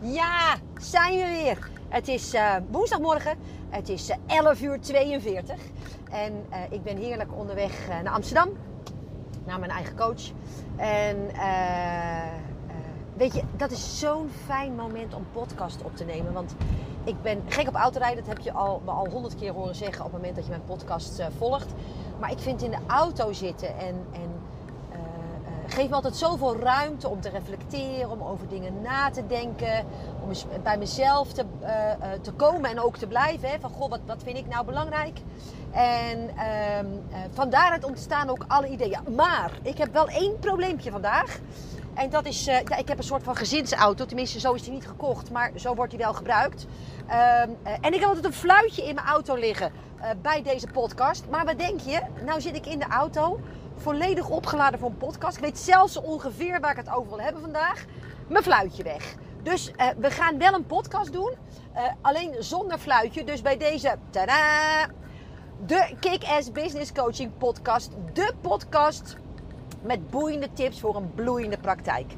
Ja, zijn we weer. Het is uh, woensdagmorgen. Het is uh, 11 uur 42. En uh, ik ben heerlijk onderweg naar Amsterdam. Naar mijn eigen coach. En weet je, dat is zo'n fijn moment om podcast op te nemen. Want ik ben gek op autorijden. Dat heb je al, me al honderd keer horen zeggen op het moment dat je mijn podcast volgt. Maar ik vind in de auto zitten en, en geeft me altijd zoveel ruimte om te reflecteren, om over dingen na te denken, om bij mezelf te, uh, te komen en ook te blijven. Hè, van goh, wat, vind ik nou belangrijk? En uh, van daaruit ontstaan ook alle ideeën. Maar ik heb wel één probleempje vandaag. En dat is, ja, ik heb een soort van gezinsauto. Tenminste, zo is die niet gekocht, maar zo wordt die wel gebruikt. Ehm, en ik heb altijd een fluitje in mijn auto liggen bij deze podcast. Maar wat denk je? Nou zit ik in de auto volledig opgeladen voor een podcast. Ik weet zelfs ongeveer waar ik het over wil hebben vandaag. Mijn fluitje weg. Dus uh, we gaan wel een podcast doen. Uh, alleen zonder fluitje. Dus bij deze. Tada! De Kick-Ass Business Coaching Podcast. De podcast met boeiende tips voor een bloeiende praktijk.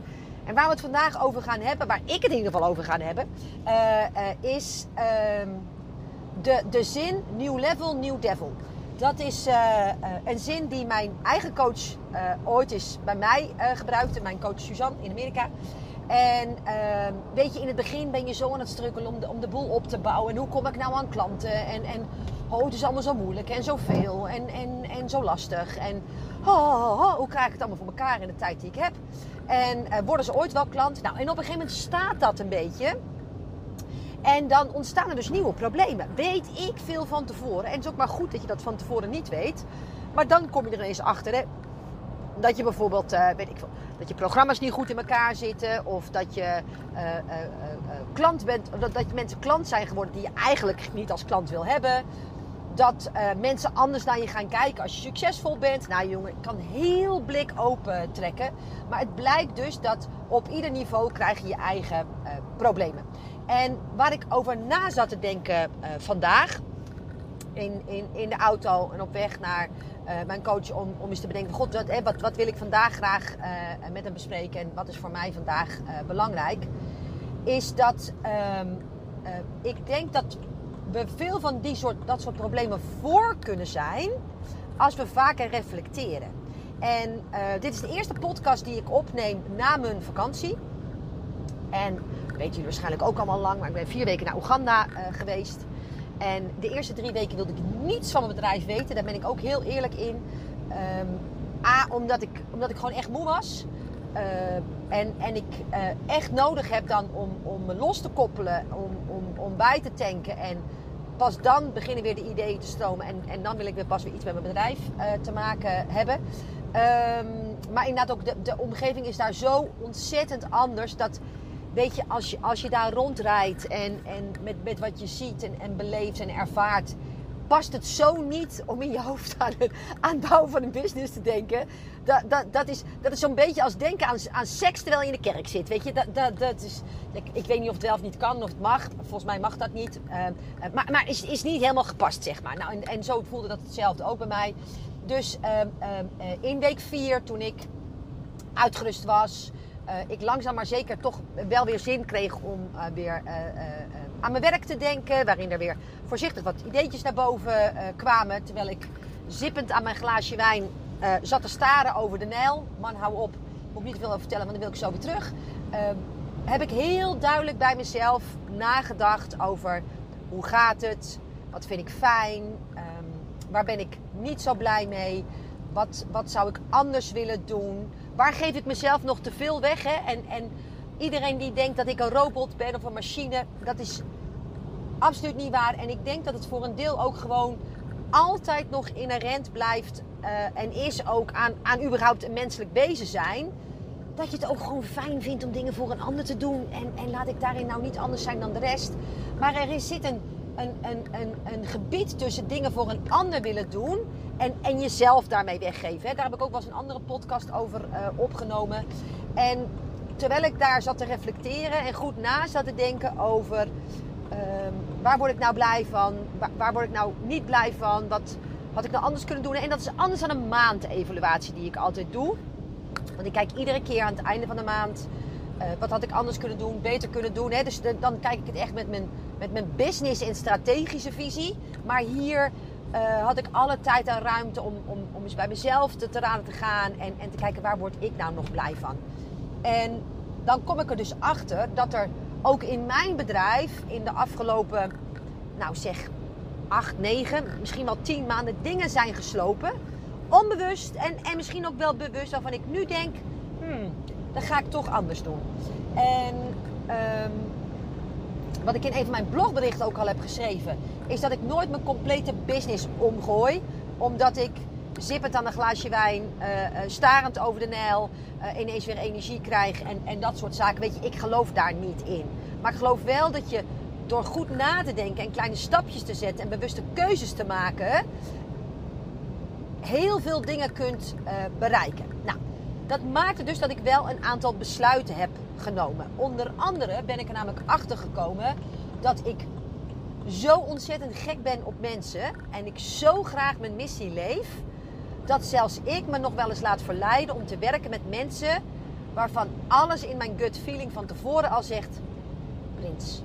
En waar we het vandaag over gaan hebben, waar ik het in ieder geval over gaan hebben, uh, is ehm, de, de zin New Level, New Devil. Dat is uh, uh, een zin die mijn eigen coach uh, ooit is bij mij gebruikte. Mijn coach Suzanne in Amerika. En ehm, weet je, in het begin ben je zo aan het strukkelen om de, om de boel op te bouwen. En hoe kom ik nou aan klanten? En, en oh, het is allemaal zo moeilijk en zoveel en, en, en zo lastig. En hoe krijg ik het allemaal voor elkaar in de tijd die ik heb? En worden ze ooit wel klant? Nou, en op een gegeven moment staat dat een beetje. En dan ontstaan er dus nieuwe problemen. Weet ik veel van tevoren. En het is ook maar goed dat je dat van tevoren niet weet. Maar dan kom je er ineens achter. Hè, dat je bijvoorbeeld, uh, weet ik veel, dat je programma's niet goed in elkaar zitten. Of dat je uh, uh, klant bent, dat, dat mensen klant zijn geworden die je eigenlijk niet als klant wil hebben. Dat mensen anders naar je gaan kijken als je succesvol bent. Nou jongen, ik kan heel blik open trekken. Maar het blijkt dus dat op ieder niveau krijg je je eigen problemen. En waar ik over na zat te denken uh, vandaag, in, in, in de auto en op weg naar uh, mijn coach, om, om eens te bedenken: God, wat, eh, wat, wat wil ik vandaag graag uh, met hem bespreken en wat is voor mij vandaag belangrijk? Is dat um, ik denk dat we veel van die soort, dat soort problemen voor kunnen zijn als we vaker reflecteren. En dit is de eerste podcast die ik opneem na mijn vakantie. En weten jullie waarschijnlijk ook allemaal lang, maar ik ben vier weken naar Oeganda uh, geweest. En de eerste drie weken wilde ik niets van mijn bedrijf weten. Daar ben ik ook heel eerlijk in. Um, A, omdat ik, omdat ik gewoon echt moe was. Uh, en, en ik uh, echt nodig heb dan om, om me los te koppelen, om, om, om bij te tanken. En pas dan beginnen weer de ideeën te stromen. En, en dan wil ik weer pas weer iets met mijn bedrijf te maken hebben. Um, maar inderdaad ook de, de omgeving is daar zo ontzettend anders. Dat weet je, als je, als je daar rondrijdt en, en met, met wat je ziet en, en beleeft en ervaart, past het zo niet om in je hoofd aan het, aan bouwen van een business te denken. Dat, dat, dat is, dat is zo'n beetje als denken aan, aan seks terwijl je in de kerk zit. Weet je, dat, dat, dat is, ik, ik weet niet of het wel of niet kan, of het mag. Volgens mij mag dat niet. Uh, maar maar is, is niet helemaal gepast, zeg maar. Nou, en, en zo voelde dat hetzelfde ook bij mij. Dus uh, uh, in week 4, toen ik uitgerust was, ik langzaam maar zeker toch wel weer zin kreeg om uh, weer uh, aan mijn werk te denken. Waarin er weer voorzichtig wat ideetjes naar boven kwamen. Terwijl ik zippend aan mijn glaasje wijn zat te staren over de Nijl. Man, hou op. Moet ik niet te veel over vertellen, want dan wil ik zo weer terug. Ehm, heb ik heel duidelijk bij mezelf nagedacht over hoe gaat het? Wat vind ik fijn? Um, waar ben ik niet zo blij mee? Wat, wat zou ik anders willen doen? Waar geef ik mezelf nog te veel weg? Hè? En, en iedereen die denkt dat ik een robot ben of een machine, dat is absoluut niet waar. En ik denk dat het voor een deel ook gewoon altijd nog inherent blijft uh, en is ook aan, aan überhaupt een menselijk wezen zijn. Dat je het ook gewoon fijn vindt om dingen voor een ander te doen. En, en laat ik daarin nou niet anders zijn dan de rest. Maar er is, zit een, een, een, gebied tussen dingen voor een ander willen doen en, en jezelf daarmee weggeven. Daar heb ik ook wel eens een andere podcast over uh, opgenomen. En terwijl ik daar zat te reflecteren en goed na zat te denken over um, waar word ik nou blij van, waar, word ik nou niet blij van, wat had ik nou anders kunnen doen. En dat is anders dan een maand evaluatie die ik altijd doe. Want ik kijk iedere keer aan het einde van de maand eh, wat had ik anders kunnen doen, beter kunnen doen. Hè? Dus dan kijk ik het echt met mijn, met mijn business en strategische visie. Maar hier uh, had ik alle tijd en ruimte om, om, om eens bij mezelf te, te raden te gaan. En, en te kijken waar word ik nou nog blij van. En dan kom ik er dus achter dat er ook in mijn bedrijf in de afgelopen, nou zeg, acht, negen, misschien wel tien maanden dingen zijn geslopen. Onbewust en, en misschien ook wel bewust waarvan ik nu denk, hmm, dat ga ik toch anders doen. En um, wat ik in een van mijn blogberichten ook al heb geschreven, is dat ik nooit mijn complete business omgooi. Omdat ik zippend aan een glaasje wijn, uh, starend over de Nijl, uh, ineens weer energie krijg en, en dat soort zaken. Weet je, ik geloof daar niet in. Maar ik geloof wel dat je door goed na te denken en kleine stapjes te zetten en bewuste keuzes te maken, heel veel dingen kunt bereiken. Nou, dat maakte dus dat ik wel een aantal besluiten heb genomen. Onder andere ben ik er namelijk achter gekomen dat ik zo ontzettend gek ben op mensen en ik zo graag mijn missie leef, dat zelfs ik me nog wel eens laat verleiden om te werken met mensen waarvan alles in mijn gut feeling van tevoren al zegt: Prins,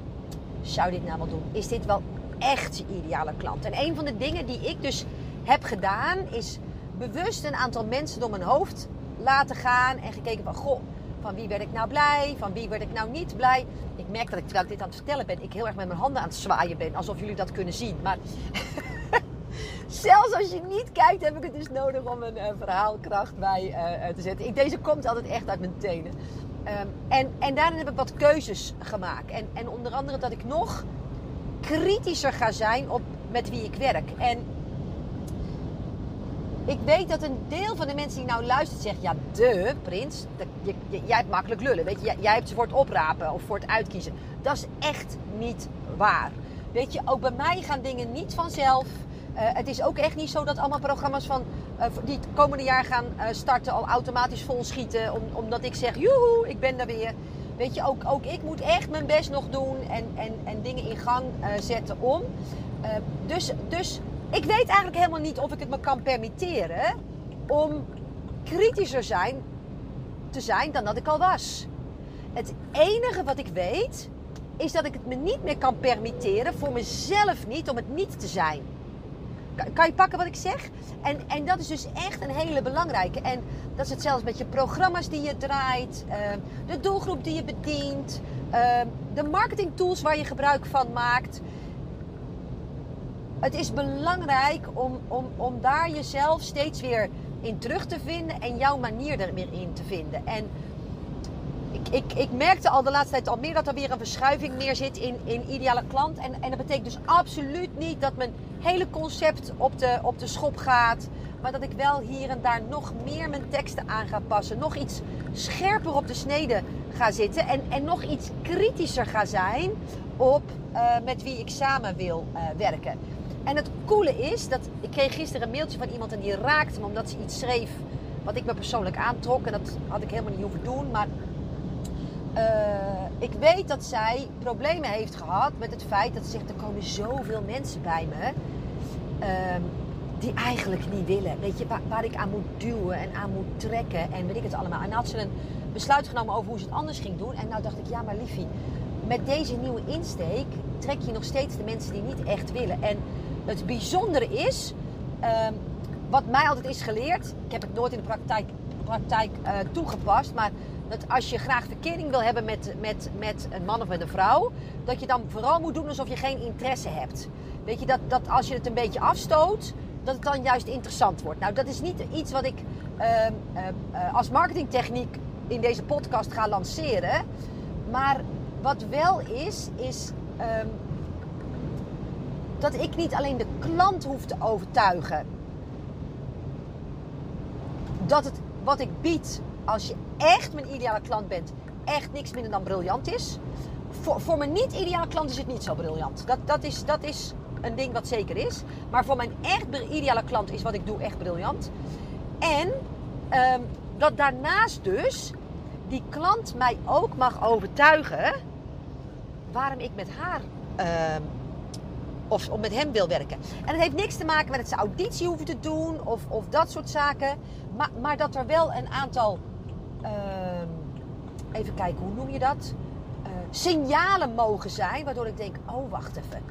zou dit nou wel doen? Is dit wel echt je ideale klant? En een van de dingen die ik dus heb gedaan is bewust een aantal mensen door mijn hoofd laten gaan en gekeken van goh, van wie werd ik nou blij, van wie werd ik nou niet blij. Ik merk dat ik terwijl ik dit aan het vertellen ben, ik heel erg met mijn handen aan het zwaaien ben, alsof jullie dat kunnen zien. Maar zelfs als je niet kijkt, heb ik het dus nodig om een uh, verhaalkracht bij uh, te zetten. Ik, deze komt altijd echt uit mijn tenen. Um, en, en daarin heb ik wat keuzes gemaakt. En, en onder andere dat ik nog kritischer ga zijn op met wie ik werk. En ik weet dat een deel van de mensen die nou luistert zegt... Ja, de, Prins, je, jij hebt makkelijk lullen. Weet je, jij, hebt ze voor het oprapen of voor het uitkiezen. Dat is echt niet waar. Weet je, ook bij mij gaan dingen niet vanzelf. Uh, het is ook echt niet zo dat allemaal programma's van, uh, die het komende jaar gaan uh, starten... al automatisch vol schieten. Om, omdat ik zeg, joehoe, ik ben daar weer. Weet je, ook, ook ik moet echt mijn best nog doen en, en, en dingen in gang zetten om. dus, dus ik weet eigenlijk helemaal niet of ik het me kan permitteren om kritischer zijn, te zijn dan dat ik al was. Het enige wat ik weet is dat ik het me niet meer kan permitteren, voor mezelf niet, om het niet te zijn. Kan je pakken wat ik zeg? En, en dat is dus echt een hele belangrijke. En dat is hetzelfde met je programma's die je draait, uh, de doelgroep die je bedient, uh, de marketing tools waar je gebruik van maakt het is belangrijk om, om, om daar jezelf steeds weer in terug te vinden en jouw manier er weer in te vinden. En ik, ik, ik merkte al de laatste tijd al meer dat er weer een verschuiving meer zit in, in ideale klant. En, en dat betekent dus absoluut niet dat mijn hele concept op de, op de schop gaat. Maar dat ik wel hier en daar nog meer mijn teksten aan ga passen. Nog iets scherper op de snede ga zitten. En, en nog iets kritischer ga zijn op uh, met wie ik samen wil uh, werken. En het coole is dat ik kreeg gisteren een mailtje van iemand en die raakte me omdat ze iets schreef wat ik me persoonlijk aantrok. En dat had ik helemaal niet hoeven doen. Maar uh, ik weet dat zij problemen heeft gehad met het feit dat ze zegt: er komen zoveel mensen bij me. Uh, die eigenlijk niet willen. Weet je, waar, ik aan moet duwen en aan moet trekken en weet ik het allemaal. En had ze een besluit genomen over hoe ze het anders ging doen. En nou dacht ik, ja maar liefie, met deze nieuwe insteek trek je nog steeds de mensen die niet echt willen. En het bijzondere is, uh, wat mij altijd is geleerd, ik heb het nooit in de praktijk, praktijk uh, toegepast, maar dat als je graag verkering wil hebben met, met, met een man of met een vrouw, dat je dan vooral moet doen alsof je geen interesse hebt. Weet je, dat, dat als je het een beetje afstoot, dat het dan juist interessant wordt. Nou, dat is niet iets wat ik uh, uh, als marketingtechniek in deze podcast ga lanceren. Maar wat wel is, is um, dat ik niet alleen de klant hoef te overtuigen. Dat het wat ik bied, als je echt mijn ideale klant bent, echt niks minder dan briljant is. Voor, voor mijn niet-ideale klant is het niet zo briljant. Dat, dat, is, dat is een ding wat zeker is. Maar voor mijn echt ideale klant is wat ik doe echt briljant. En um, dat daarnaast dus die klant mij ook mag overtuigen waarom ik met haar um, of, of met hem wil werken. En het heeft niks te maken met het ze auditie hoeven te doen of, of dat soort zaken. Maar, maar dat er wel een aantal uh, even kijken, hoe noem je dat? Uh, signalen mogen zijn, waardoor ik denk, oh wacht even.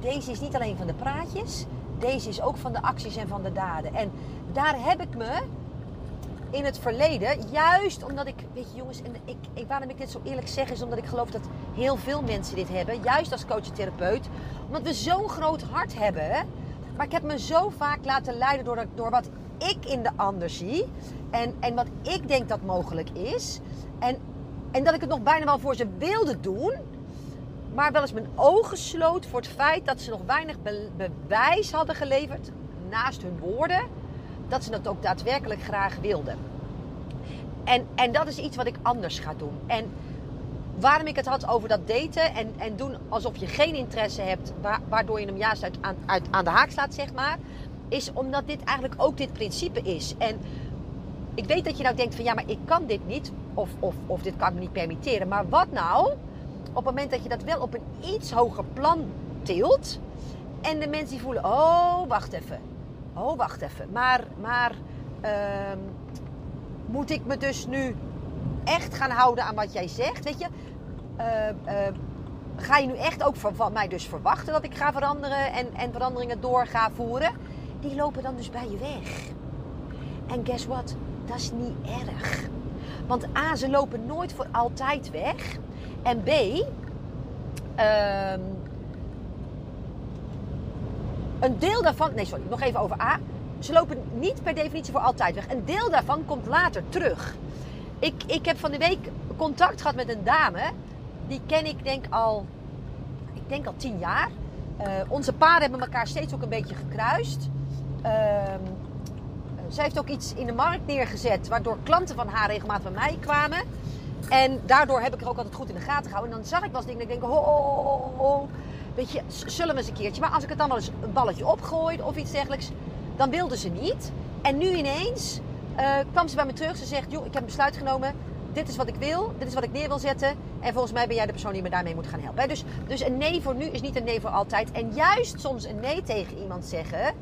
Deze is niet alleen van de praatjes, deze is ook van de acties en van de daden. En daar heb ik me in het verleden, juist omdat ik, weet je jongens, en ik, ik, waarom ik dit zo eerlijk zeg, is omdat ik geloof dat heel veel mensen dit hebben, juist als coach en therapeut, omdat we zo'n groot hart hebben. Maar ik heb me zo vaak laten leiden door, door wat ik in de ander zie en, en wat ik denk dat mogelijk is. En, en dat ik het nog bijna wel voor ze wilde doen, maar wel eens mijn ogen sloot voor het feit dat ze nog weinig bewijs hadden geleverd naast hun woorden dat ze dat ook daadwerkelijk graag wilden. En, en dat is iets wat ik anders ga doen. En waarom ik het had over dat daten en, en doen alsof je geen interesse hebt, waardoor je hem juist uit, aan, aan de haak slaat, zeg maar, is omdat dit eigenlijk ook dit principe is. En ik weet dat je nou denkt van ja, maar ik kan dit niet, of, of, of dit kan ik me niet permitteren. Maar wat nou op het moment dat je dat wel op een iets hoger plan tilt en de mensen die voelen, oh, wacht even oh wacht even, maar, maar ehm, moet ik me dus nu echt gaan houden aan wat jij zegt? Weet je, uh, uh, ga je nu echt ook van, van, mij dus verwachten dat ik ga veranderen en, en veranderingen door ga voeren? Die lopen dan dus bij je weg. En guess what? Dat is niet erg. Want A, ze lopen nooit voor altijd weg. En B, uh, een deel daarvan, nee sorry, nog even over A. Ze lopen niet per definitie voor altijd weg. Een deel daarvan komt later terug. Ik, ik heb van de week contact gehad met een dame. Die ken ik denk al, ik denk al tien jaar. Uh, onze paarden hebben elkaar steeds ook een beetje gekruist. Uh, ze heeft ook iets in de markt neergezet, waardoor klanten van haar regelmatig bij mij kwamen. En daardoor heb ik er ook altijd goed in de gaten gehouden. En dan zag ik wel eens dingen en ik denk, ho, ho, ho, Weet je, zullen we eens een keertje. Maar als ik het dan wel eens een balletje opgooid of iets dergelijks, dan wilde ze niet. En nu ineens uh, kwam ze bij me terug. Ze zegt, joh, ik heb een besluit genomen. Dit is wat ik wil. Dit is wat ik neer wil zetten. En volgens mij ben jij de persoon die me daarmee moet gaan helpen. Dus, dus een nee voor nu is niet een nee voor altijd. En juist soms een nee tegen iemand zeggen...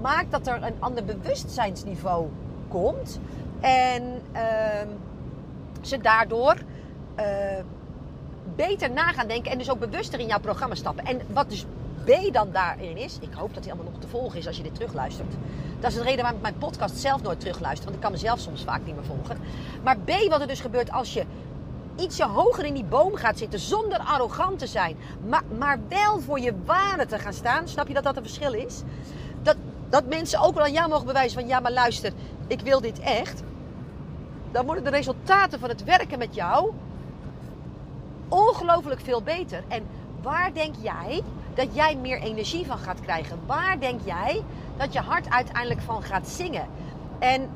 maakt dat er een ander bewustzijnsniveau komt. En uh, ze daardoor... Uh, beter na gaan denken en dus ook bewuster in jouw programma stappen. En wat dus B dan daarin is, ik hoop dat hij allemaal nog te volgen is als je dit terugluistert. Dat is de reden waarom ik mijn podcast zelf nooit terugluister, want ik kan mezelf soms vaak niet meer volgen. Maar B, wat er dus gebeurt als je ietsje hoger in die boom gaat zitten zonder arrogant te zijn, maar, maar wel voor je waarde te gaan staan. Snap je dat dat een verschil is? Dat, dat mensen ook wel aan jou mogen bewijzen van ja, maar luister, ik wil dit echt. Dan worden de resultaten van het werken met jou ongelooflijk veel beter. En waar denk jij dat jij meer energie van gaat krijgen? Waar denk jij dat je hart uiteindelijk van gaat zingen? En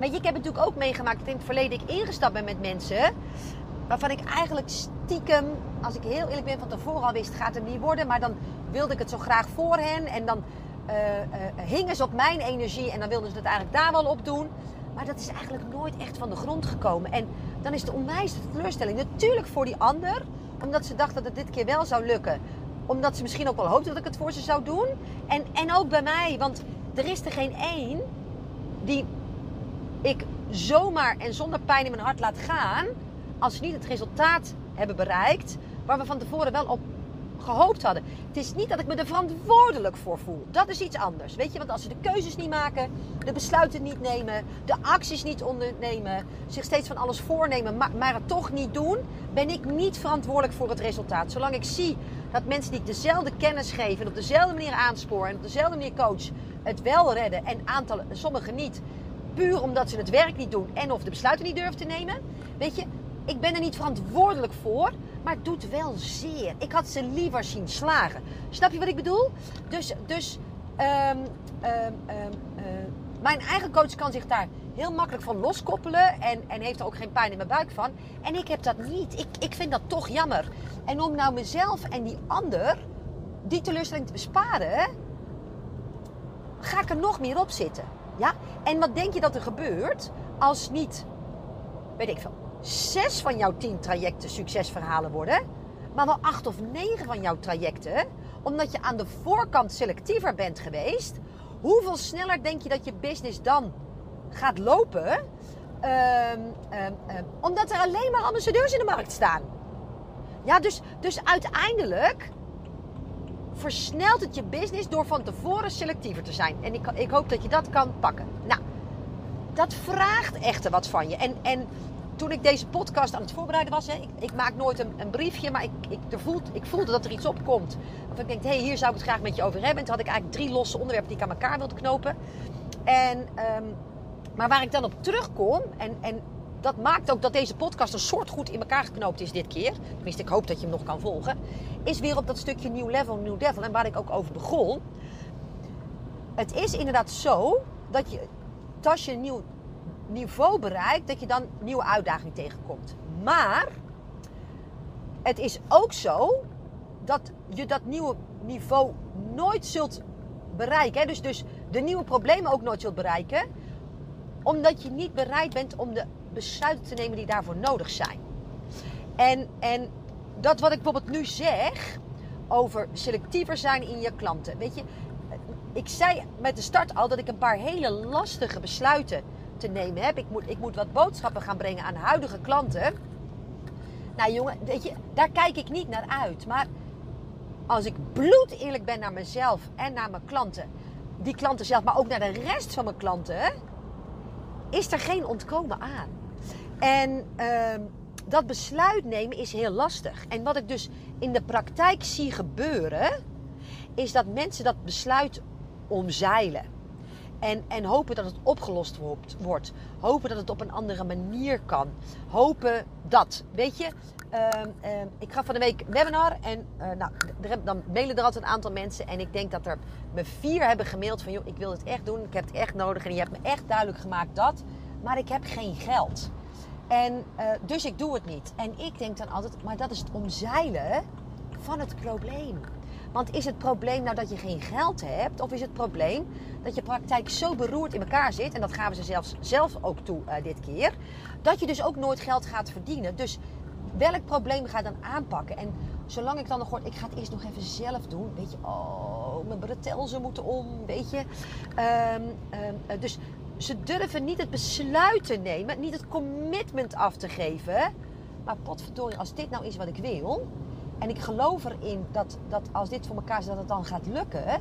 uh, ik heb natuurlijk ook meegemaakt dat in het verleden ik ingestapt ben met mensen. Waarvan ik eigenlijk stiekem, als ik heel eerlijk ben, van tevoren al wist, gaat het niet worden. Maar dan wilde ik het zo graag voor hen. En dan uh, uh, hingen ze op mijn energie en dan wilden ze het eigenlijk daar wel op doen. Maar dat is eigenlijk nooit echt van de grond gekomen. En dan is het onwijs teleurstelling. Natuurlijk voor die ander, omdat ze dacht dat het dit keer wel zou lukken. Omdat ze misschien ook wel hoopte dat ik het voor ze zou doen. En, en ook bij mij, want er is er geen één die ik zomaar en zonder pijn in mijn hart laat gaan. als ze niet het resultaat hebben bereikt waar we van tevoren wel op gehoopt hadden. Het is niet dat ik me er verantwoordelijk voor voel. Dat is iets anders. Weet je, want als ze de keuzes niet maken, de besluiten niet nemen, de acties niet ondernemen, zich steeds van alles voornemen, maar, het toch niet doen, ben ik niet verantwoordelijk voor het resultaat. Zolang ik zie dat mensen die ik dezelfde kennis geven en op dezelfde manier aanspoor en op dezelfde manier coach het wel redden en aantallen, sommigen niet, puur omdat ze het werk niet doen en of de besluiten niet durven te nemen, weet je, ik ben er niet verantwoordelijk voor, maar het doet wel zeer. Ik had ze liever zien slagen. Snap je wat ik bedoel? Dus, dus um, mijn eigen coach kan zich daar heel makkelijk van loskoppelen en, en heeft er ook geen pijn in mijn buik van. En ik heb dat niet. Ik, ik vind dat toch jammer. En om nou mezelf en die ander die teleurstelling te besparen, ga ik er nog meer op zitten. Ja? En wat denk je dat er gebeurt als niet, weet ik veel, zes van jouw tien trajecten succesverhalen worden, maar wel acht of negen van jouw trajecten, omdat je aan de voorkant selectiever bent geweest, hoeveel sneller denk je dat je business dan gaat lopen Ehm, ehm, ehm, omdat er alleen maar ambassadeurs in de markt staan. Ja, dus, dus uiteindelijk versnelt het je business door van tevoren selectiever te zijn. En ik, ik hoop dat je dat kan pakken. Nou, dat vraagt echter wat van je. En, en toen ik deze podcast aan het voorbereiden was, hè, ik, ik maak nooit een, een briefje, maar ik, ik, voelt, ik voelde dat er iets opkomt. Of ik denk, hé, hey, hier zou ik het graag met je over hebben. En toen had ik eigenlijk drie losse onderwerpen die ik aan elkaar wilde knopen. En, ehm, maar waar ik dan op terugkom, en, en dat maakt ook dat deze podcast een soort goed in elkaar geknoopt is dit keer. Tenminste, ik hoop dat je hem nog kan volgen. Is weer op dat stukje New Level, New Devil. En waar ik ook over begon. Het is inderdaad zo dat je, als je een nieuw niveau bereikt, dat je dan nieuwe uitdagingen tegenkomt. Maar het is ook zo dat je dat nieuwe niveau nooit zult bereiken. Dus, dus de nieuwe problemen ook nooit zult bereiken. Omdat je niet bereid bent om de besluiten te nemen die daarvoor nodig zijn. En, en dat wat ik bijvoorbeeld nu zeg over selectiever zijn in je klanten. Weet je, ik zei met de start al dat ik een paar hele lastige besluiten te nemen heb. Ik moet, ik moet wat boodschappen gaan brengen aan huidige klanten. Nou jongen, weet je, daar kijk ik niet naar uit. Maar als ik bloed eerlijk ben naar mezelf en naar mijn klanten, die klanten zelf, maar ook naar de rest van mijn klanten, is er geen ontkomen aan. En uh, dat besluit nemen is heel lastig. En wat ik dus in de praktijk zie gebeuren, is dat mensen dat besluit omzeilen. En, en hopen dat het opgelost wordt. Hopen dat het op een andere manier kan. Hopen dat. Weet je, uh, uh, ik ga van de week webinar. En uh, nou, dan mailen er altijd een aantal mensen. En ik denk dat er me vier hebben gemaild van... joh, ik wil het echt doen. Ik heb het echt nodig. En je hebt me echt duidelijk gemaakt dat. Maar ik heb geen geld. En uh, dus ik doe het niet. En ik denk dan altijd, maar dat is het omzeilen van het probleem. Want is het probleem nou dat je geen geld hebt? Of is het probleem dat je praktijk zo beroerd in elkaar zit? En dat gaven ze zelfs zelf ook toe uh, dit keer. Dat je dus ook nooit geld gaat verdienen. Dus welk probleem ga je dan aanpakken? En zolang ik dan nog hoor, ik ga het eerst nog even zelf doen. Weet je, oh, mijn bretelzen moeten om, weet je. Um, um, dus ze durven niet het besluit te nemen, niet het commitment af te geven. Maar potverdorie, als dit nou is wat ik wil, en ik geloof erin dat, dat als dit voor elkaar is, dat het dan gaat lukken,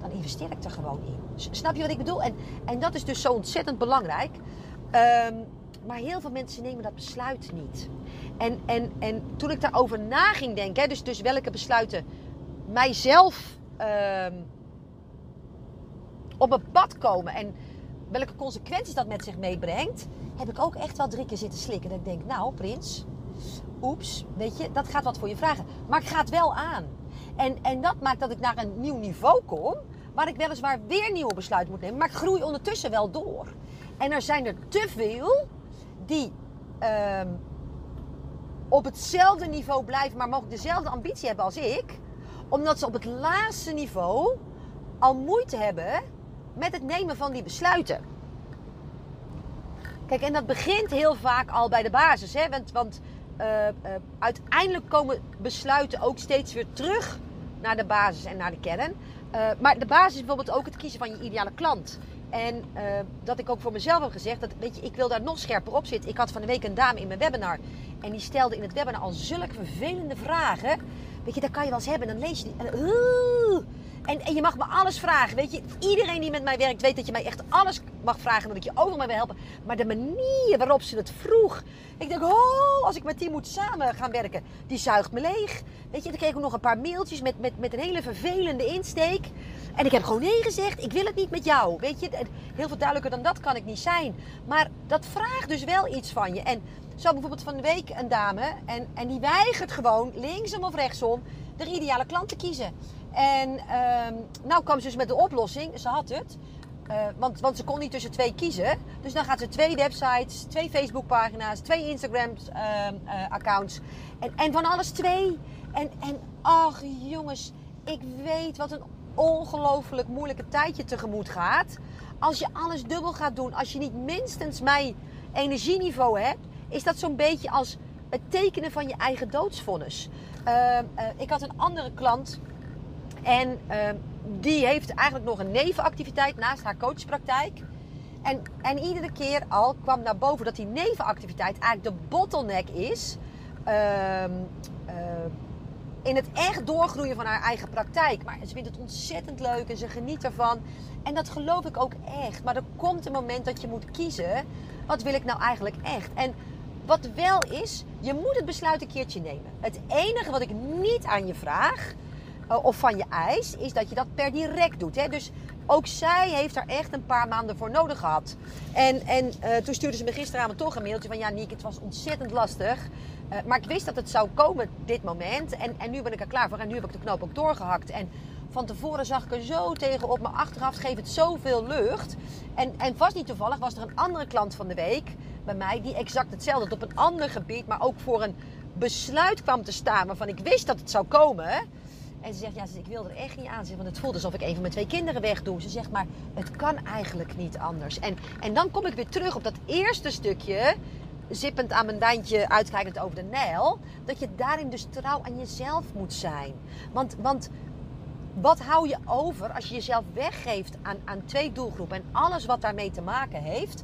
dan investeer ik er gewoon in. Snap je wat ik bedoel? En, en dat is dus zo ontzettend belangrijk. Um, maar heel veel mensen nemen dat besluit niet. En, en, en toen ik daarover na ging denken, dus, dus welke besluiten mijzelf um, op mijn pad komen en welke consequenties dat met zich meebrengt, heb ik ook echt wel drie keer zitten slikken. Dat ik denk, nou Prins, oeps, weet je, dat gaat wat voor je vragen. Maar ik ga het wel aan. En, en dat maakt dat ik naar een nieuw niveau kom, waar ik weliswaar weer nieuwe besluiten moet nemen, maar ik groei ondertussen wel door. En er zijn er te veel die um, op hetzelfde niveau blijven, maar mogelijk dezelfde ambitie hebben als ik, omdat ze op het laatste niveau al moeite hebben met het nemen van die besluiten. Kijk, en dat begint heel vaak al bij de basis. Hè? Want, want uh, uh, uiteindelijk komen besluiten ook steeds weer terug naar de basis en naar de kern. Uh, maar de basis is bijvoorbeeld ook het kiezen van je ideale klant. En dat ik ook voor mezelf heb gezegd, dat weet je, ik wil daar nog scherper op zitten. Ik had van de week een dame in mijn webinar. En die stelde in het webinar al zulke vervelende vragen. Weet je, dat kan je wel eens hebben. En dan lees je die. En, en, en, je mag me alles vragen. Weet je, iedereen die met mij werkt weet dat je mij echt alles mag vragen. En dat ik je overal mee wil helpen. Maar de manier waarop ze het vroeg. Ik denk, oh, als ik met die moet samen gaan werken. Die zuigt me leeg. Weet je, dan kreeg ik nog een paar mailtjes met, met, met een hele vervelende insteek. En ik heb gewoon nee gezegd. Ik wil het niet met jou. Weet je, heel veel duidelijker dan dat kan ik niet zijn. Maar dat vraagt dus wel iets van je. En zo bijvoorbeeld van de week een dame. En, en die weigert gewoon linksom of rechtsom de ideale klant te kiezen. En um, nou kwam ze dus met de oplossing. Ze had het. Uh, want, want ze kon niet tussen twee kiezen. Dus dan gaat ze twee websites, twee Facebookpagina's, twee Instagram-accounts. Ehm, uh, en, en van alles twee. En, en ach jongens, ik weet wat een ongelooflijk moeilijke tijd je tegemoet gaat. Als je alles dubbel gaat doen, als je niet minstens mijn energieniveau hebt, is dat zo'n beetje als het tekenen van je eigen doodsvonnis. Uh, ik had een andere klant en uh, die heeft eigenlijk nog een nevenactiviteit naast haar coachpraktijk. En, en iedere keer al kwam naar boven dat die nevenactiviteit eigenlijk de bottleneck is. ehm, eh, in het echt doorgroeien van haar eigen praktijk. Maar ze vindt het ontzettend leuk en ze geniet ervan. En dat geloof ik ook echt. Maar er komt een moment dat je moet kiezen. Wat wil ik nou eigenlijk echt? En wat wel is, je moet het besluit een keertje nemen. Het enige wat ik niet aan je vraag, of van je eis, is dat je dat per direct doet. Hè? Dus ook zij heeft er echt een paar maanden voor nodig gehad. En, en eh, toen stuurde ze me gisteravond toch een mailtje van... Ja, Niek, het was ontzettend lastig. Eh, maar ik wist dat het zou komen, dit moment. En, en nu ben ik er klaar voor. En nu heb ik de knoop ook doorgehakt. En van tevoren zag ik er zo tegenop. Maar achteraf geeft het zoveel lucht. En, en vast niet toevallig was er een andere klant van de week bij mij... die exact hetzelfde op een ander gebied... maar ook voor een besluit kwam te staan... waarvan ik wist dat het zou komen... En ze zegt, ja, ik wil er echt niet aan zitten, want het voelt alsof ik een van mijn twee kinderen wegdoe. Ze zegt, maar het kan eigenlijk niet anders. En, en dan kom ik weer terug op dat eerste stukje, zippend aan mijn duintje, uitkijkend over de Nijl. Dat je daarin dus trouw aan jezelf moet zijn. Want, want wat hou je over als je jezelf weggeeft aan, aan twee doelgroepen en alles wat daarmee te maken heeft.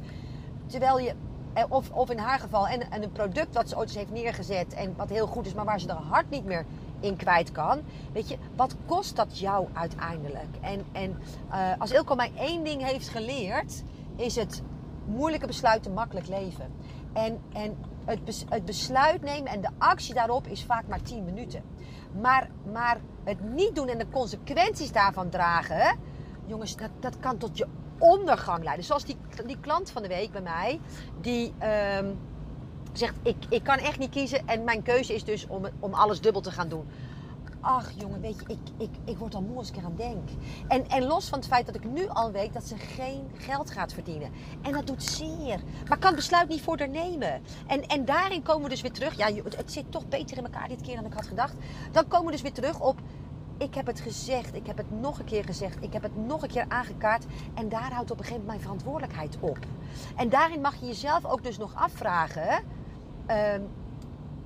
Terwijl je, eh, of, of in haar geval, en, en een product wat ze ooit eens heeft neergezet en wat heel goed is, maar waar ze haar hart niet meer in kwijt kan. Weet je, wat kost dat jou uiteindelijk? En, en uh, als Ilko mij één ding heeft geleerd, is het moeilijke besluiten makkelijk leven. En, en het, bes, het besluit nemen en de actie daarop is vaak maar 10 minuten. Maar, maar het niet doen en de consequenties daarvan dragen, jongens, dat, dat kan tot je ondergang leiden. Zoals die, die klant van de week bij mij, die. Um, zegt, ik, ik kan echt niet kiezen en mijn keuze is dus om, om alles dubbel te gaan doen. Ach jongen, weet je, ik, ik, ik word al moe als ik eraan denk. En, en los van het feit dat ik nu al weet dat ze geen geld gaat verdienen. En dat doet zeer. Maar kan het besluit niet voor haar nemen. En, en daarin komen we dus weer terug. Ja, het zit toch beter in elkaar dit keer dan ik had gedacht. Dan komen we dus weer terug op ik heb het gezegd, ik heb het nog een keer gezegd, ik heb het nog een keer aangekaart. En daar houdt op een gegeven moment mijn verantwoordelijkheid op. En daarin mag je jezelf ook dus nog afvragen. Uh,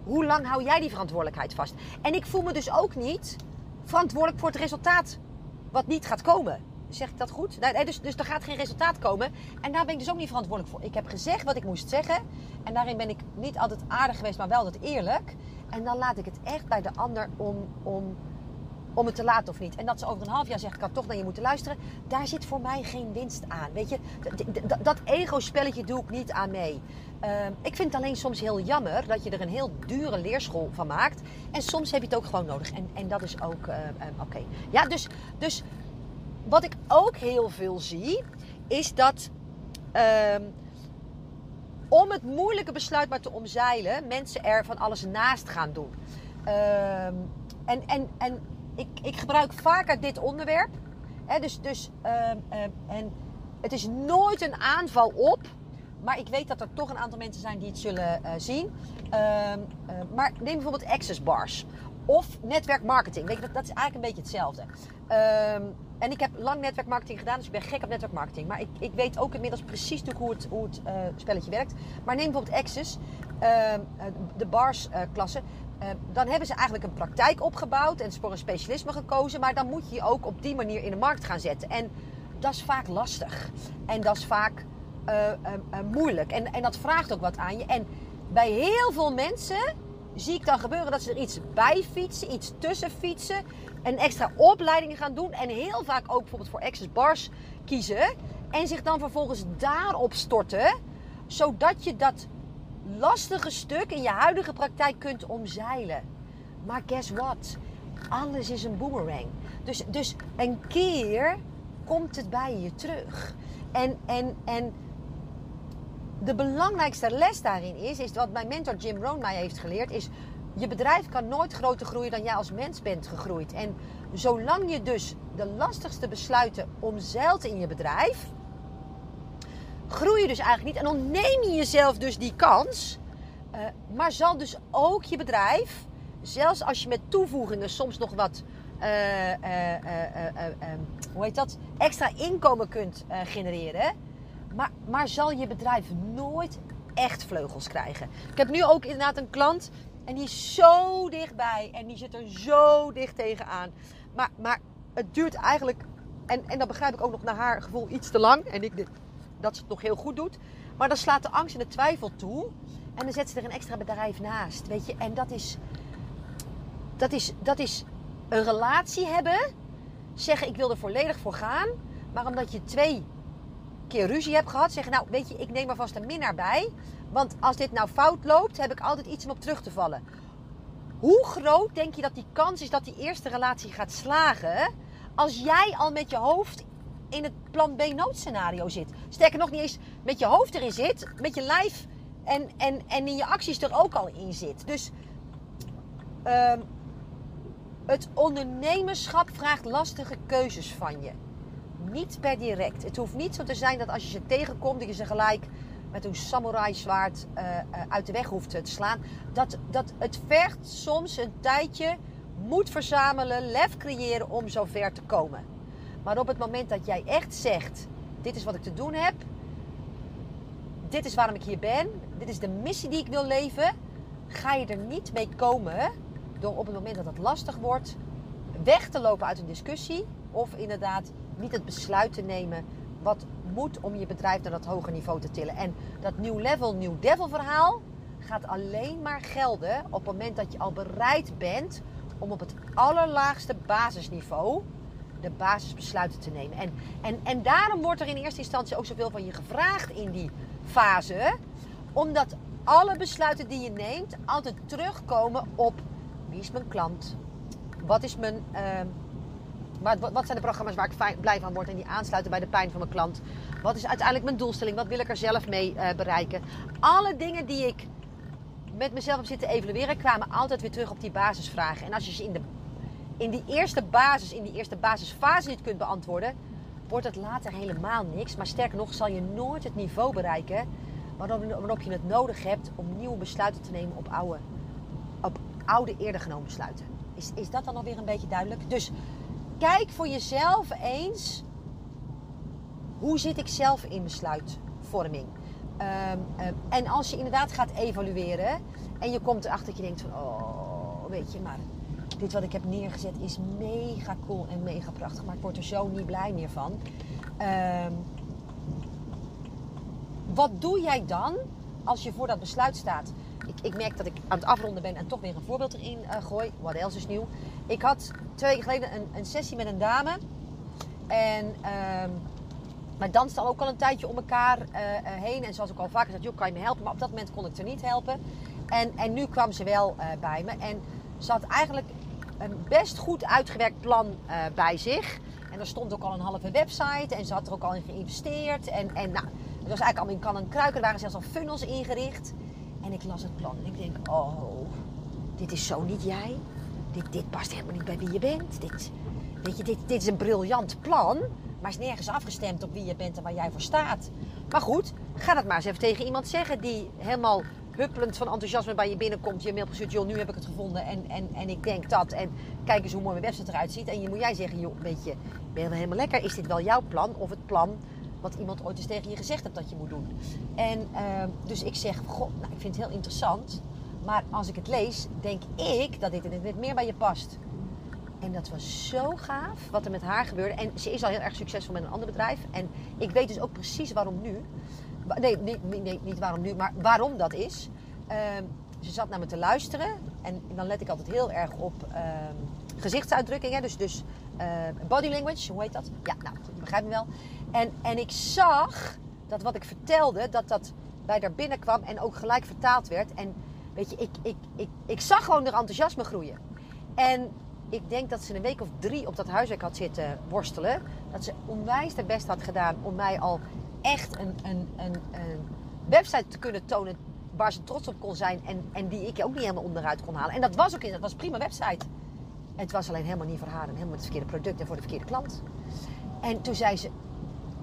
hoe lang hou jij die verantwoordelijkheid vast? En ik voel me dus ook niet verantwoordelijk voor het resultaat wat niet gaat komen. Zeg ik dat goed? Nee, dus, dus er gaat geen resultaat komen. En daar ben ik dus ook niet verantwoordelijk voor. Ik heb gezegd wat ik moest zeggen. En daarin ben ik niet altijd aardig geweest, maar wel dat eerlijk. En dan laat ik het echt bij de ander om, om om het te laten of niet. En dat ze over een half jaar zegt, ik toch naar je moeten luisteren. Daar zit voor mij geen winst aan. Weet je, dat ego-spelletje doe ik niet aan mee. Uh, ik vind het alleen soms heel jammer dat je er een heel dure leerschool van maakt. En soms heb je het ook gewoon nodig. En, en dat is ook uh, uh, oké. Ja, dus, dus wat ik ook heel veel zie, is dat ehm, om het moeilijke besluit maar te omzeilen, mensen er van alles naast gaan doen. Ehm, en, en, en ik, ik gebruik vaker dit onderwerp. Hè, dus, dus, en het is nooit een aanval op. Maar ik weet dat er toch een aantal mensen zijn die het zullen uh, zien. Ehm, eh, maar neem bijvoorbeeld access bars. Of netwerkmarketing. Weet je, dat, dat is eigenlijk een beetje hetzelfde. Um, en ik heb lang netwerkmarketing gedaan, dus ik ben gek op netwerkmarketing. Maar ik, ik weet ook inmiddels precies hoe het, hoe het uh, spelletje werkt. Maar neem bijvoorbeeld Access, uh, de bars-klasse. Dan hebben ze eigenlijk een praktijk opgebouwd en voor een specialisme gekozen. Maar dan moet je je ook op die manier in de markt gaan zetten. En dat is vaak lastig. En dat is vaak moeilijk. En, en dat vraagt ook wat aan je. En bij heel veel mensen zie ik dan gebeuren dat ze er iets bij fietsen, iets tussen fietsen, een extra opleiding gaan doen en heel vaak ook bijvoorbeeld voor Access Bars kiezen en zich dan vervolgens daarop storten, zodat je dat lastige stuk in je huidige praktijk kunt omzeilen. Maar guess what? Alles is een boomerang. Dus, dus een keer komt het bij je terug. En, en, en de belangrijkste les daarin is, is wat mijn mentor Jim Rohn mij heeft geleerd, is je bedrijf kan nooit groter groeien dan jij als mens bent gegroeid. En zolang je dus de lastigste besluiten omzeilt in je bedrijf, groei je dus eigenlijk niet en ontneem je jezelf dus die kans. Uh, maar zal dus ook je bedrijf, zelfs als je met toevoegingen soms nog wat, uh, uh, hoe heet dat, extra inkomen kunt genereren maar, maar zal je bedrijf nooit echt vleugels krijgen. Ik heb nu ook inderdaad een klant en die is zo dichtbij en die zit er zo dicht tegenaan. Maar, maar het duurt eigenlijk, en, en dat begrijp ik ook nog naar haar gevoel, iets te lang. En ik dat ze het nog heel goed doet. Maar dan slaat de angst en de twijfel toe. En dan zet ze er een extra bedrijf naast. Weet je, en dat is, dat is, dat is een relatie hebben. Zeggen ik wil er volledig voor gaan. Maar omdat je twee ruzie hebt gehad, zeggen nou weet je, ik neem er vast een minnaar bij. Want als dit nou fout loopt, heb ik altijd iets om op terug te vallen. Hoe groot denk je dat die kans is dat die eerste relatie gaat slagen? Als jij al met je hoofd in het plan B noodscenario zit. Sterker nog, niet eens met je hoofd erin zit, met je lijf en, en, en in je acties er ook al in zit. Dus ehm, het ondernemerschap vraagt lastige keuzes van je. Niet per direct. Het hoeft niet zo te zijn dat als je ze tegenkomt, dat je ze gelijk met een samurai zwaard uh, uit de weg hoeft te slaan. Dat, dat het vergt soms een tijdje moed verzamelen, lef creëren om zo ver te komen. Maar op het moment dat jij echt zegt: dit is wat ik te doen heb, dit is waarom ik hier ben, dit is de missie die ik wil leven, ga je er niet mee komen door op het moment dat het lastig wordt weg te lopen uit een discussie of inderdaad niet het besluit te nemen wat moet om je bedrijf naar dat hoger niveau te tillen. En dat nieuw level, nieuw devil verhaal gaat alleen maar gelden op het moment dat je al bereid bent om op het allerlaagste basisniveau de basisbesluiten te nemen. En, en, en daarom wordt er in eerste instantie ook zoveel van je gevraagd in die fase. Omdat alle besluiten die je neemt altijd terugkomen op wie is mijn klant? Wat is mijn... Uh, wat, wat, zijn de programma's waar ik fijn, blij van word en die aansluiten bij de pijn van mijn klant? Wat is uiteindelijk mijn doelstelling? Wat wil ik er zelf mee uh, bereiken? Alle dingen die ik met mezelf heb zitten evalueren, kwamen altijd weer terug op die basisvragen. En als je ze in, de, in die eerste basis, in die eerste basisfase niet kunt beantwoorden, wordt het later helemaal niks. Maar sterker nog, zal je nooit het niveau bereiken waarop je het nodig hebt om nieuwe besluiten te nemen op oude, op oude eerder genomen besluiten. Is, is dat dan alweer een beetje duidelijk? Dus kijk voor jezelf eens. Hoe zit ik zelf in besluitvorming? Um, um, en als je inderdaad gaat evalueren en je komt erachter dat je denkt van, oh, weet je, maar dit wat ik heb neergezet is mega cool en mega prachtig, maar ik word er zo niet blij meer van. Um, wat doe jij dan als je voor dat besluit staat? Ik, ik, merk dat ik aan het afronden ben en toch weer een voorbeeld erin uh, gooi. Wat else is nieuw? Ik had twee weken geleden een, een sessie met een dame. En um, maar danste al ook al een tijdje om elkaar uh, heen. En zoals ik al vaker zei, joh, kan je me helpen? Maar op dat moment kon ik er niet helpen. En, en nu kwam ze wel uh, bij me. En ze had eigenlijk een best goed uitgewerkt plan bij zich. En er stond ook al een halve website. En ze had er ook al in geïnvesteerd. En, en nou, het was eigenlijk allemaal in kan en kruiken. Er waren zelfs al funnels ingericht. En ik las het plan. En ik denk, oh, dit is zo niet jij. Dit, dit past helemaal niet bij wie je bent. Dit, weet je, dit, dit is een briljant plan. Maar is nergens afgestemd op wie je bent en waar jij voor staat. Maar goed, ga dat maar eens even tegen iemand zeggen die helemaal huppelend van enthousiasme bij je binnenkomt. Je mail stuurt, joh, nu heb ik het gevonden en, en, en ik denk dat. En kijk eens hoe mooi mijn website eruit ziet. En je moet jij zeggen, joh, weet je, ben je helemaal lekker? Is dit wel jouw plan of het plan wat iemand ooit eens tegen je gezegd hebt dat je moet doen? En uh, dus ik zeg, god, nou, ik vind het heel interessant. Maar als ik het lees, denk ik dat dit net meer bij je past. En dat was zo gaaf wat er met haar gebeurde. En ze is al heel erg succesvol met een ander bedrijf. En ik weet dus ook precies waarom nu. Nee, niet, niet waarom nu, maar waarom dat is. Um, ze zat naar me te luisteren. En dan let ik altijd heel erg op um, gezichtsuitdrukkingen. Dus, dus uh, body language, hoe heet dat? Ja, nou, goed, begrijp me wel. En, en ik zag dat wat ik vertelde, dat dat bij haar binnenkwam en ook gelijk vertaald werd. En weet je, ik, ik, ik, ik zag gewoon haar enthousiasme groeien. En ik denk dat ze een week of drie op dat huiswerk had zitten worstelen. Dat ze onwijs haar best had gedaan om mij al echt een, een, een, een website te kunnen tonen waar ze trots op kon zijn. En, en die ik ook niet helemaal onderuit kon halen. En dat was ook in, dat was prima website. Het was alleen helemaal niet voor haar en helemaal het verkeerde product en voor de verkeerde klant. En toen zei ze,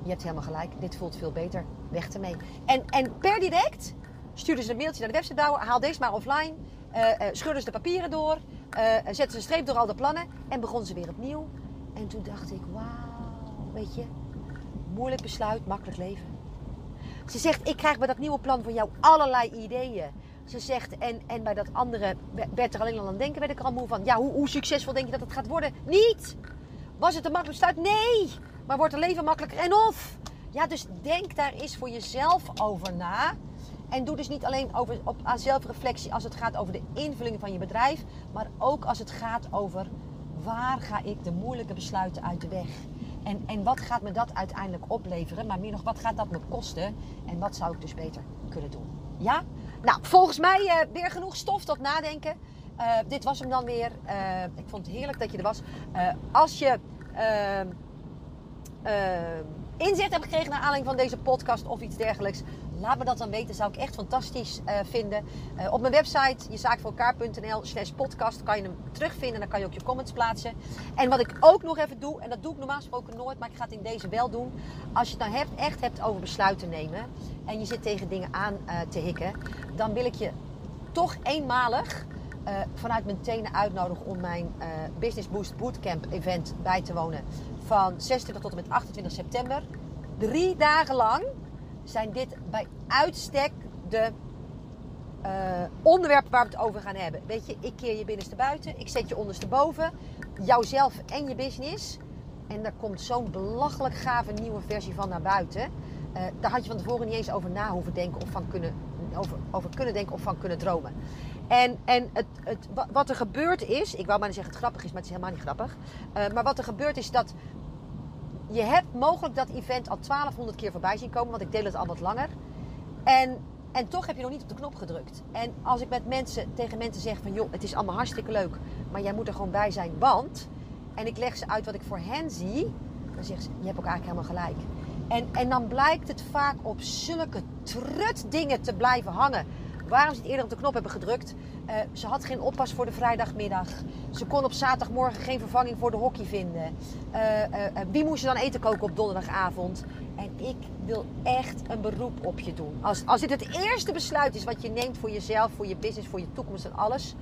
je hebt helemaal gelijk, dit voelt veel beter, weg ermee. En, en per direct stuurde ze een mailtje naar de website haal deze maar offline, uh, uh, scheurde ze de papieren door, uh, zette ze een streep door al de plannen en begon ze weer opnieuw. En toen dacht ik, wauw, weet je, moeilijk besluit, makkelijk leven. Ze zegt, ik krijg bij dat nieuwe plan van jou allerlei ideeën. Ze zegt, en, en bij dat andere werd er alleen al aan denken, werd ik er al moe van. Ja, hoe, hoe succesvol denk je dat het gaat worden? Niet! Was het een makkelijk besluit? Nee! Maar wordt het leven makkelijker? En of? Ja, dus denk daar eens voor jezelf over na. En doe dus niet alleen over, op, aan zelfreflectie als het gaat over de invulling van je bedrijf, maar ook als het gaat over waar ga ik de moeilijke besluiten uit de weg. En, en wat gaat me dat uiteindelijk opleveren? Maar meer nog, wat gaat dat me kosten? En wat zou ik dus beter kunnen doen? Ja? Nou, volgens mij uh, weer genoeg stof tot nadenken. Uh, dit was hem dan weer. Uh, ik vond het heerlijk dat je er was. als je ehm, ehm, inzicht hebt gekregen naar aanleiding van deze podcast of iets dergelijks, laat me dat dan weten. Zou ik echt fantastisch uh, vinden. Uh, op mijn website, jezaakvoorelkaar.nl slash podcast, kan je hem terugvinden. Dan kan je ook je comments plaatsen. En wat ik ook nog even doe, en dat doe ik normaal gesproken nooit, maar ik ga het in deze wel doen. Als je het nou hebt, echt hebt over besluiten nemen en je zit tegen dingen aan uh, te hikken, dan wil ik je toch eenmalig vanuit mijn tenen uitnodigen om mijn Business Boost Bootcamp event bij te wonen. Van 26 tot en met 28 september. Drie dagen lang zijn dit bij uitstek de uh, onderwerpen waar we het over gaan hebben. Weet je, ik keer je binnenste buiten, ik zet je ondersteboven, jouzelf en je business. En daar komt zo'n belachelijk gave nieuwe versie van naar buiten. Uh, daar had je van tevoren niet eens over na hoeven denken of van kunnen, over, over kunnen denken of van kunnen dromen. En, en het, het, wat er gebeurd is, ik wou maar zeggen het grappig is, maar het is helemaal niet grappig. Uh, maar wat er gebeurt is dat je hebt mogelijk dat event al 1200 keer voorbij zien komen, want ik deel het al wat langer. En, en toch heb je nog niet op de knop gedrukt. En als ik met mensen, tegen mensen zeg van joh, het is allemaal hartstikke leuk, maar jij moet er gewoon bij zijn, want. En ik leg ze uit wat ik voor hen zie, dan zeggen ze, je hebt ook eigenlijk helemaal gelijk. En, en dan blijkt het vaak op zulke trut dingen te blijven hangen waarom ze het eerder op de knop hebben gedrukt. Uh, ze had geen oppas voor de vrijdagmiddag. Ze kon op zaterdagmorgen geen vervanging voor de hockey vinden. Uh, uh, wie moest je dan eten koken op donderdagavond? En ik wil echt een beroep op je doen. Als, als dit het eerste besluit is wat je neemt voor jezelf, voor je business, voor je toekomst en alles.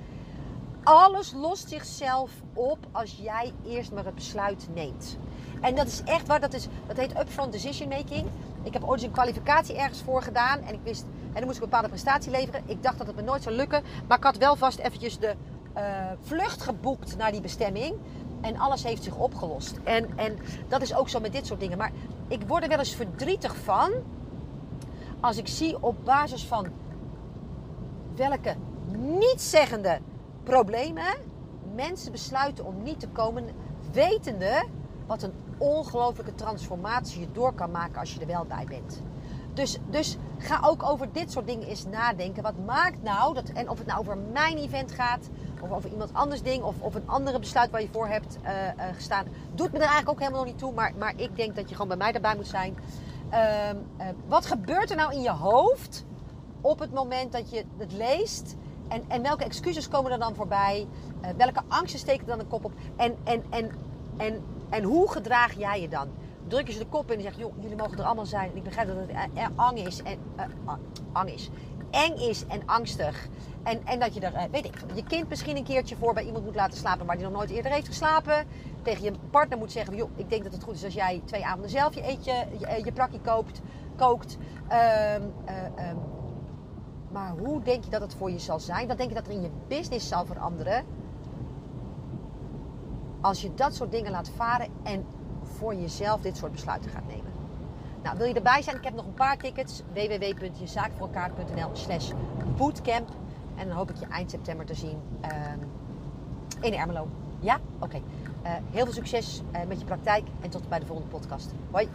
Alles lost zichzelf op als jij eerst maar het besluit neemt. En dat is echt waar, dat, is, dat heet upfront decision making. Ik heb ooit een kwalificatie ergens voor gedaan en ik wist, en dan moest ik een bepaalde prestatie leveren. Ik dacht dat het me nooit zou lukken, maar ik had wel vast eventjes de uh, vlucht geboekt naar die bestemming. En alles heeft zich opgelost. En, en dat is ook zo met dit soort dingen. Maar ik word er wel eens verdrietig van als ik zie op basis van welke nietszeggende problemen mensen besluiten om niet te komen, wetende wat een ongelofelijke transformatie je door kan maken als je er wel bij bent. Dus, dus ga ook over dit soort dingen eens nadenken. Wat maakt nou dat, en of het nou over mijn event gaat, of over iemand anders ding, of, of een andere besluit waar je voor hebt uh, uh, gestaan, doet me er eigenlijk ook helemaal nog niet toe. Maar, maar ik denk dat je gewoon bij mij erbij moet zijn. Uh, wat gebeurt er nou in je hoofd op het moment dat je het leest? En, en welke excuses komen er dan voorbij? welke angsten steken dan de kop op? En, en, en, en en hoe gedraag jij je dan? Druk je ze de kop in en zeg joh, jullie mogen er allemaal zijn. ik begrijp dat het eng is en uh, ang is. Eng is en angstig. En, en dat je er, weet ik, je kind misschien een keertje voor bij iemand moet laten slapen waar die nog nooit eerder heeft geslapen. Tegen je partner moet zeggen, joh, ik denk dat het goed is als jij twee avonden zelf je eetje, je, je koopt, kookt. Uh, um, maar hoe denk je dat het voor je zal zijn? Wat denk je dat er in je business zal veranderen? Als je dat soort dingen laat varen en voor jezelf dit soort besluiten gaat nemen. Nou, wil je erbij zijn? Ik heb nog een paar tickets. www.jezaakvoorelkaar.nl slash bootcamp. En dan hoop ik je eind september te zien uh, in Ermelo. Ja? Oké. Uh, heel veel succes uh, met je praktijk en tot bij de volgende podcast. Hoi!